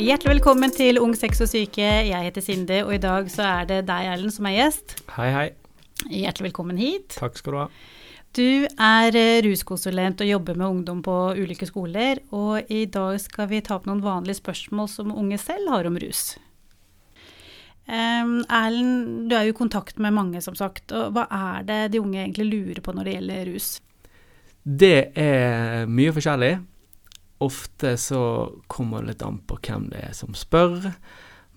Hjertelig velkommen til Ung sex og syke. Jeg heter Sinde, og i dag så er det deg, Erlend, som er gjest. Hei, hei. Hjertelig velkommen hit. Takk skal du ha. Du er eh, ruskonsulent og jobber med ungdom på ulike skoler, og i dag skal vi ta opp noen vanlige spørsmål som unge selv har om rus. Um, Erlend, du er jo i kontakt med mange, som sagt. og Hva er det de unge egentlig lurer på når det gjelder rus? Det er mye forskjellig. Ofte så kommer det litt an på hvem det er som spør,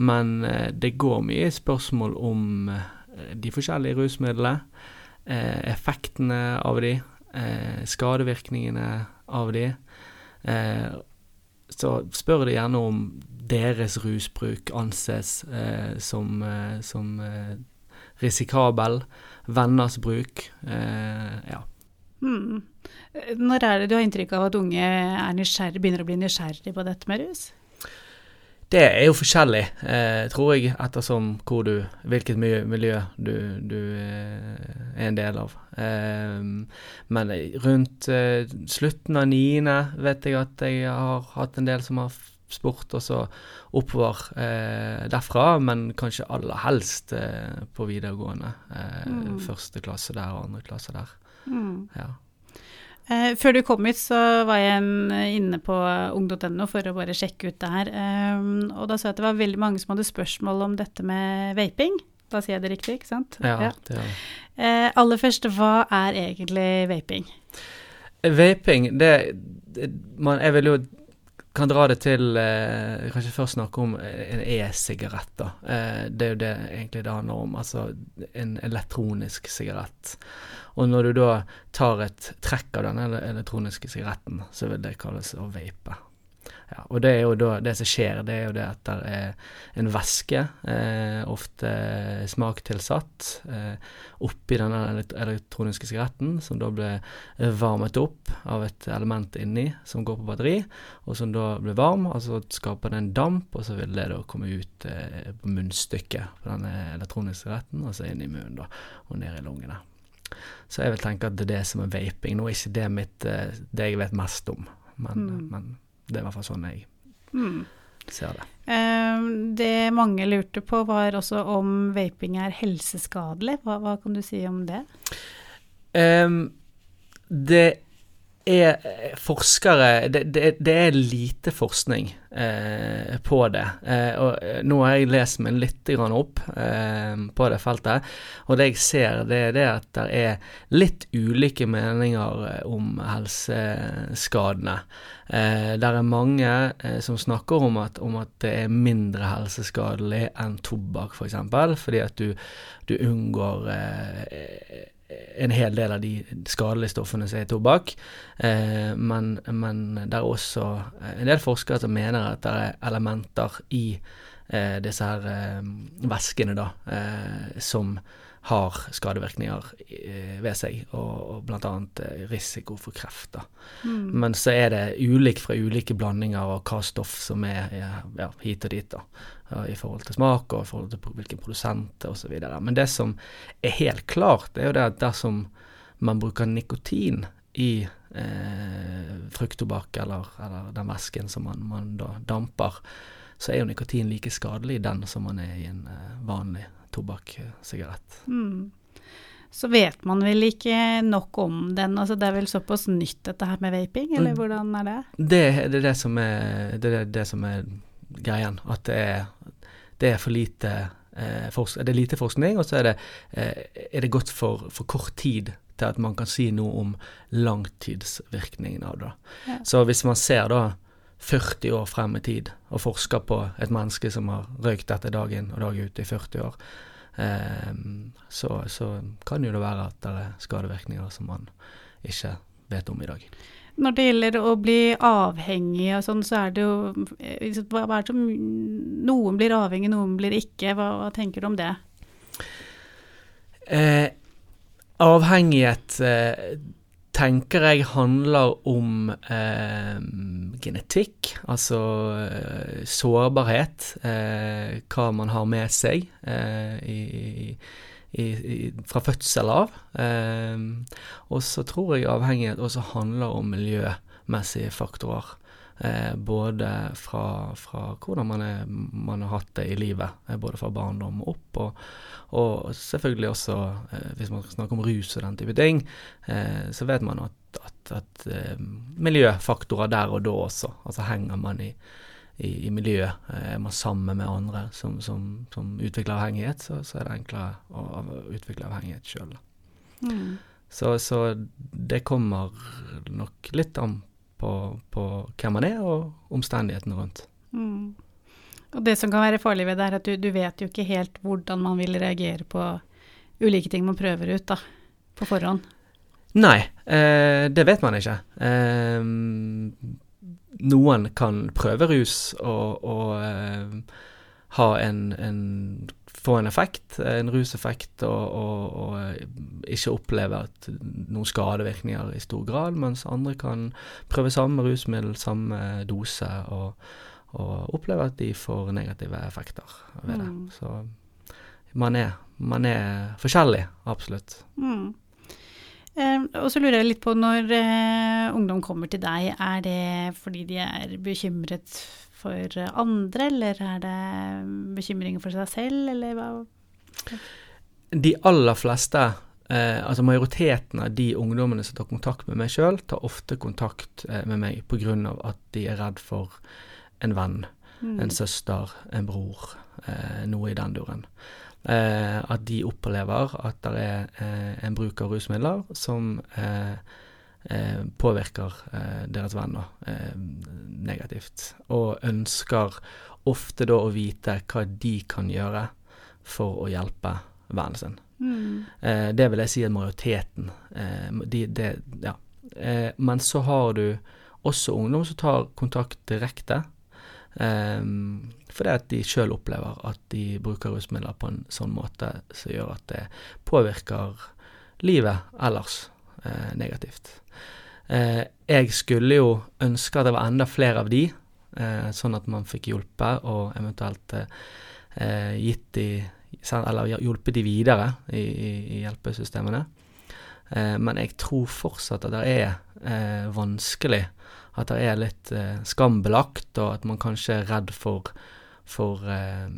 men eh, det går mye spørsmål om eh, de forskjellige rusmidlene, eh, effektene av de, skadevirkningene av de. Så spør de gjerne om deres rusbruk anses som, som risikabel, venners bruk, ja. Hmm. Når er det du har inntrykk av at unge begynner å bli nysgjerrig på dette med rus? Det er jo forskjellig, eh, tror jeg, ettersom hvor du, hvilket miljø du, du, eh, er en del av. Eh, men rundt eh, slutten av niende vet jeg at jeg har hatt en del som har spurt, og så oppover eh, derfra, men kanskje aller helst eh, på videregående. Mm. Første klasse der og andre klasse der. Mm. Ja. Eh, før du kom hit, så var jeg inne på ung.no for å bare sjekke ut det her. Um, og da så jeg at det var veldig mange som hadde spørsmål om dette med vaping. Da sier jeg det riktig, ikke sant? Ja, ja. det gjør det. Eh, aller først, hva er egentlig vaping? Vaping, det, det man, Jeg vil jo kan dra det til eh, Kanskje først snakke om en e-sigarett, da. Eh, det er jo det egentlig det handler om. Altså en elektronisk sigarett. Og når du da tar et trekk av den elektroniske sigaretten, så vil det kalles å vape. Ja, og det er jo da det som skjer, det er jo det at det er en væske, eh, ofte smaktilsatt, eh, oppi denne elektroniske sigaretten, som da blir varmet opp av et element inni som går på batteri, og som da blir varm, og så skaper det en damp, og så vil det da komme ut eh, på munnstykket på denne elektroniske sigaretten, og så inn i munnen, da, og ned i lungene. Så jeg vil tenke at det er det som er vaping. Nå er ikke det mitt, eh, det jeg vet mest om, men, mm. men det er i hvert fall sånn jeg mm. ser det. Uh, det mange lurte på, var også om vaping er helseskadelig. Hva, hva kan du si om det? Um, det er eh, forskere det, det, det, er lite forskning eh, på det. Eh, og eh, nå har jeg lest meg litt opp eh, på det feltet, og det jeg ser, det er det at det er litt ulike meninger eh, om helseskadene. Det er mange som snakker om at, om at, det er mindre helseskadelig enn tobakk, f.eks., for fordi at du, du unngår en hel del av de skadelige stoffene som er i tobakk. Eh, men, men, det er også en del forskere som mener at det er elementer i eh, disse her eh, væskene da, eh, som har skadevirkninger eh, ved seg, og, og bl.a. Eh, risiko for kreft. da. Mm. Men så er det ulikt fra ulike blandinger og hva stoff som er ja, hit og dit. da i forhold til smak og i forhold til hvilke produsenter osv. Men det som er helt klart, det er jo det at dersom man bruker nikotin i eh, frukttobakk eller, eller, den væsken som man, man, da damper, så er jo nikotin like skadelig i den som man er i en eh, vanlig tobakkssigarett. Mm. Så vet man vel ikke nok om den? altså Det er vel såpass nytt dette her med vaping, eller mm. hvordan er det? Det, det er det som er, det er det som er greien. At det er, det er for lite eh, det er lite forskning, og så er det, eh, er det gått for, for, kort tid til at man kan si noe om langtidsvirkningen av det. Ja. Så hvis man ser da 40 år frem i tid og forsker på et menneske som har røykt dette dag inn og dag ut i 40 år, eh, så, så, kan jo det være at det er skadevirkninger som man ikke vet om i dag. Når det gjelder å bli avhengig og sånn, så er det jo eh, hva, er det som Noen blir avhengig, noen blir ikke. Hva, hva tenker du om det? Eh, avhengighet eh, tenker jeg handler om eh, genetikk, altså eh, sårbarhet. Eh, hva man har med seg i, i i, fra fødsel av. Um, og så tror jeg avhengighet også handler om miljømessige faktorer. Eh, både fra, fra hvordan man, er, man, har hatt det i livet, eh, både fra barndom og opp, og, og selvfølgelig også eh, hvis man snakker om rus og den type ting, eh, så vet man at, at, at eh, miljøfaktorer der og da også, altså henger man i i, i miljøet, er man sammen med andre som, som, som utvikler avhengighet, så, så, er det enklere å, å utvikle avhengighet sjøl. Mm. Så, så, det kommer nok litt an på, på, hvem man er, og omstendighetene rundt. Mm. Og det som kan være farlig ved det, er at du, du, vet jo ikke helt hvordan man vil reagere på ulike ting man prøver ut, da, på forhånd. Nei, eh, det vet man ikke. Eh, noen kan prøve rus og, og eh, ha en, en, få en effekt, en ruseffekt, og, og, og, eh, ikke oppleve noen skadevirkninger i stor grad, mens andre kan prøve samme rusmiddel, samme dose, og, oppleve at de får negative effekter ved det. Mm. Så man er, man er forskjellig, absolutt. Mm. Eh, og så lurer jeg litt på, når eh, ungdom kommer til deg, er det fordi de er bekymret for andre, eller er det bekymringer for seg selv, eller hva? De aller fleste, eh, altså majoriteten av de ungdommene som tar kontakt med meg sjøl, tar ofte kontakt eh, med meg pga. at de er redd for en venn, mm. en søster, en bror, eh, noe i den duren. Eh, at de opplever at det er eh, en bruk av rusmidler som eh, eh påvirker eh, deres venner eh, negativt, og ønsker ofte da å vite hva de kan gjøre for å hjelpe vennen sin. Mm. det vil jeg si er majoriteten. De, de, ja. men så har du også ungdom som tar kontakt direkte. Um, fordi at de sjøl opplever at de bruker rusmidler på en sånn måte som gjør at det påvirker livet ellers uh, negativt. Uh, jeg skulle jo ønske at det var enda flere av de, uh, sånn at man fikk hjulpet og eventuelt gitt de eller hjulpet de videre i, i, i hjelpesystemene. Eh, men jeg tror fortsatt at det er eh, vanskelig. At det er litt skambelagt, og at man kanskje er redd for for eh,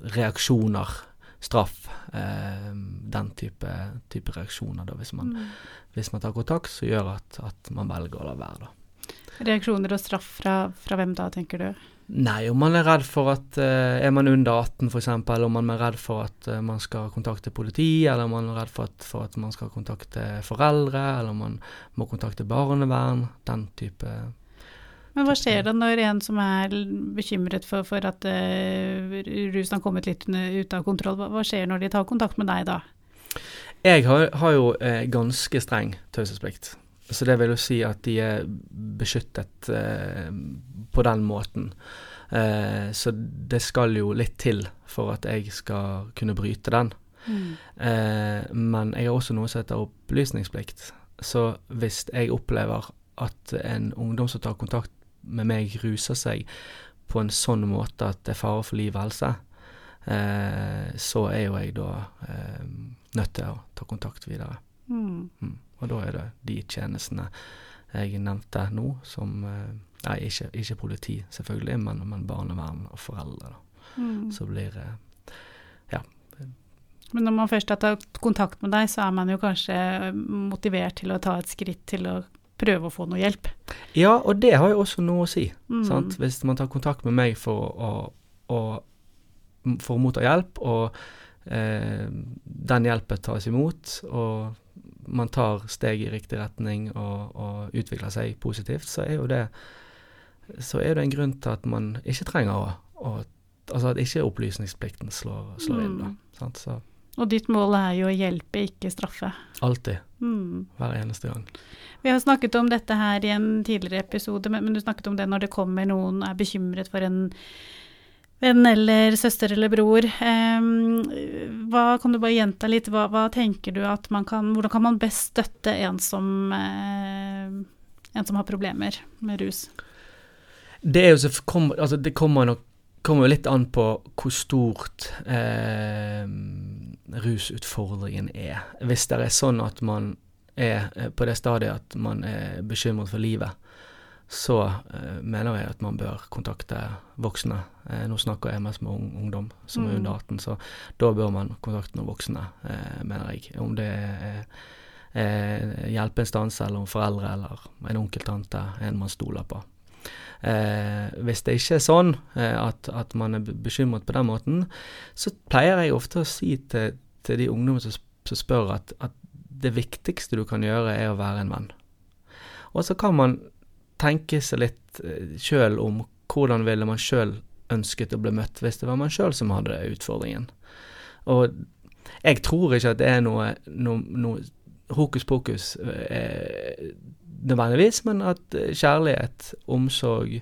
reaksjoner, straff, eh, den type, type, reaksjoner, da, hvis man, mm. hvis man tar kontakt, som gjør at, at, man velger å la være, da. Reaksjoner og straff fra, fra, hvem da, tenker du? Nei, om man er redd for at uh, Er man under 18 f.eks., eller om man er redd for at uh, man skal kontakte politi, eller om man er redd for at, for at, man skal kontakte foreldre, eller om man må kontakte barnevern, den type men hva skjer da når en som er bekymret for, for at uh, rusen har kommet litt ut av kontroll, hva, hva, skjer når de tar kontakt med deg da? Jeg har, har jo eh, ganske streng taushetsplikt. Så det vil jo si at de er beskyttet eh, på den måten. Eh, så det skal jo litt til for at jeg skal kunne bryte den. Mm. Eh, men jeg har også noe som heter opplysningsplikt. Så hvis jeg opplever at en ungdom som tar kontakt med meg ruser seg på en sånn måte at det er fare for liv og helse, eh, så er jo jeg da eh, nødt til å ta kontakt videre. Mm. Mm. Og da er det de tjenestene jeg nevnte nå, som eh, Nei, ikke, ikke, politi, selvfølgelig, men, men barnevern og foreldre. da, mm. Så blir det Ja. Men når man først har tatt kontakt med deg, så er man jo kanskje motivert til å ta et skritt til å prøve å få noe hjelp. Ja, og det har jo også noe å si. Mm. Hvis man tar kontakt med meg for å, å, for å motta hjelp, og eh, den hjelpen tas imot, og man tar steg i riktig retning og, og, utvikler seg positivt, så er jo det så er det en grunn til at man ikke trenger å, å Altså at ikke opplysningsplikten slår, slår inn. da, mm. sant? Så og ditt mål er jo å hjelpe, ikke straffe. Alltid. Mm. Hver eneste gang. Vi har snakket om dette her i en tidligere episode, men, men du snakket om det når det kommer noen er bekymret for en venn eller søster eller bror. Hva, kan du bare gjenta litt, hva, hva, tenker du at man kan Hvordan kan man best støtte en som, uh, en som har problemer med rus? Det er jo så, kom, altså det kommer nok kommer jo litt an på hvor stort eh, rusutfordringen er. Hvis det er sånn at man er eh, på det stadiet at man er bekymret for livet, så eh, mener jeg at man bør kontakte voksne. Eh, nå snakker jeg mest med ung, ungdom som er Mm. under 18, så da bør man kontakte noen voksne, eh, mener jeg. Om det er eh, hjelpeinstans eller om foreldre eller en onkel, tante, en man stoler på. Eh, hvis det ikke er sånn eh, at, at man er bekymret på den måten, så pleier jeg ofte å si til, til de ungdommene som, som spør at, at det viktigste du kan gjøre, er å være en venn. Og så kan man tenke seg litt eh, sjøl om hvordan ville man sjøl ønsket å bli møtt hvis det var man sjøl som hadde utfordringen. Og jeg tror ikke at det er noe, noe, noe hokus pokus eh, nødvendigvis, men at eh, kjærlighet, omsorg,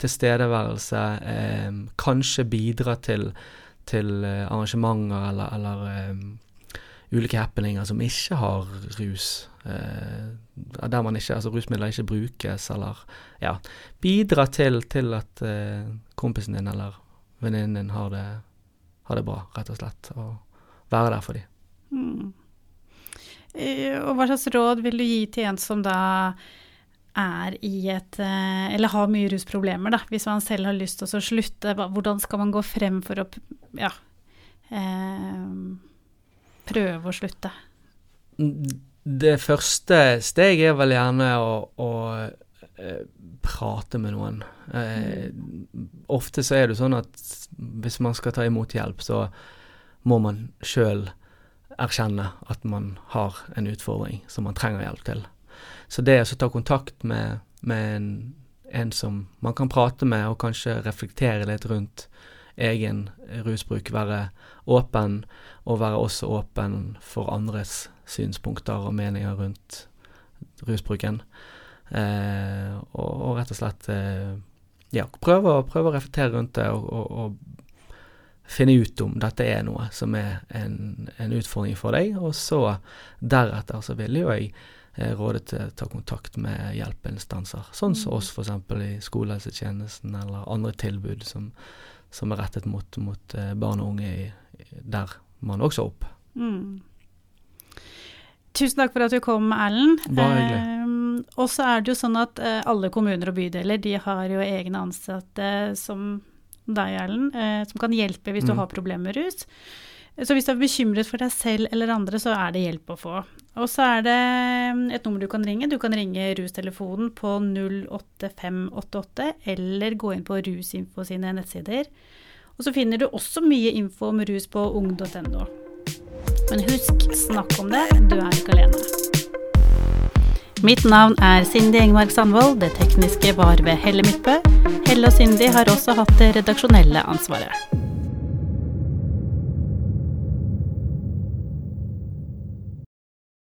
tilstedeværelse eh, kanskje bidrar til, til eh, arrangementer eller, eller eh, ulike happeninger som ikke har rus. Eh, der man ikke, altså rusmidler ikke brukes, eller ja, bidra til, til at eh, kompisen din eller venninnen din har det, har det bra, rett og slett. Og være der for dem. Mm. Eh, Og hva slags råd vil du gi til en som da er i et Eller har mye rusproblemer, da, hvis man selv har lyst til å slutte? Hvordan skal man gå frem for å ja, eh, prøve å slutte? Det første steget er vel gjerne å, å eh, prate med noen. Eh, ofte så er det sånn at hvis man skal ta imot hjelp, så må man sjøl erkjenne at man har en utfordring som man trenger hjelp til. Så det å ta kontakt med, med en, en som man kan prate med, og kanskje reflektere litt rundt egen rusbruk, være åpen, og være også åpen for andres synspunkter og meninger rundt rusbruken. Eh, og, og rett og slett eh, ja, prøve, prøve å reflektere rundt det og, og, og finne ut om dette er noe som er en, en utfordring for deg. Og så deretter så vil jo jeg eh, råde til å ta kontakt med hjelpeinstanser, sånn som oss f.eks. i skolehelsetjenesten eller andre tilbud som, som er rettet mot, mot eh, barn og unge i, der man også er opp. Mm. Tusen takk for at du kom, Erlend. Bare hyggelig. Eh, og så er det jo sånn at eh, alle kommuner og bydeler de har jo egne ansatte som deg, Erlend, eh, som kan hjelpe hvis du Mm. har problemer med rus. Så hvis du er bekymret for deg selv eller andre, så er det hjelp å få. Og så er det mm, et nummer du kan ringe. Du kan ringe Rustelefonen på 08588, eller gå inn på Rusinfo sine nettsider. Og så finner du også mye info om rus på ung.no. Men husk, snakk om det, du er ikke alene. Mitt navn er Cindy Engmark Sandvold, det tekniske var ved Helle Midtbø. Helle og Cindy har også hatt det redaksjonelle ansvaret.